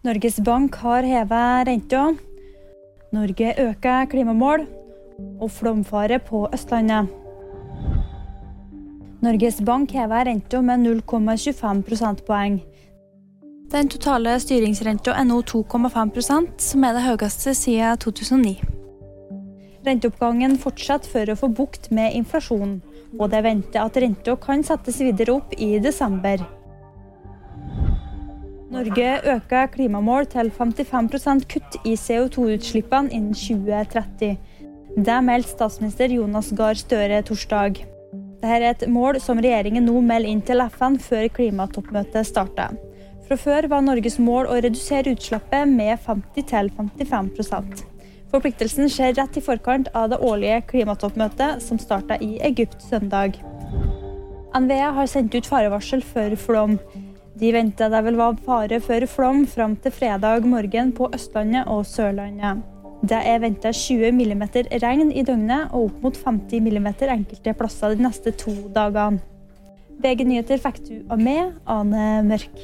Norges Bank har hevet renta. Norge øker klimamål. Og flomfare på Østlandet. Norges Bank hever renta med 0,25 prosentpoeng. Den totale styringsrenta er nå 2,5% som er det høyeste siden 2009. Renteoppgangen fortsetter for å få bukt med inflasjonen, og det er ventet at renta kan settes videre opp i desember. Norge øker klimamål til 55% kutt i CO2-utslippene innen 2030. Det meldte statsminister Jonas Gahr Støre torsdag. Dette er et mål som regjeringen nå melder inn til FN før klimatoppmøtet starter. Fra før var Norges mål å redusere utslippet med 50-55% Forpliktelsen skjer rett i forkant av det årlige klimatoppmøtet som starta i Egypt søndag. NVE har sendt ut farevarsel for flom. De venter det vil være fare for flom fram til fredag morgen på Østlandet og Sørlandet. Det er venta 20 mm regn i døgnet og opp mot 50 mm enkelte plasser de neste to dagene. VG nyheter fikk du av meg, Ane Mørk.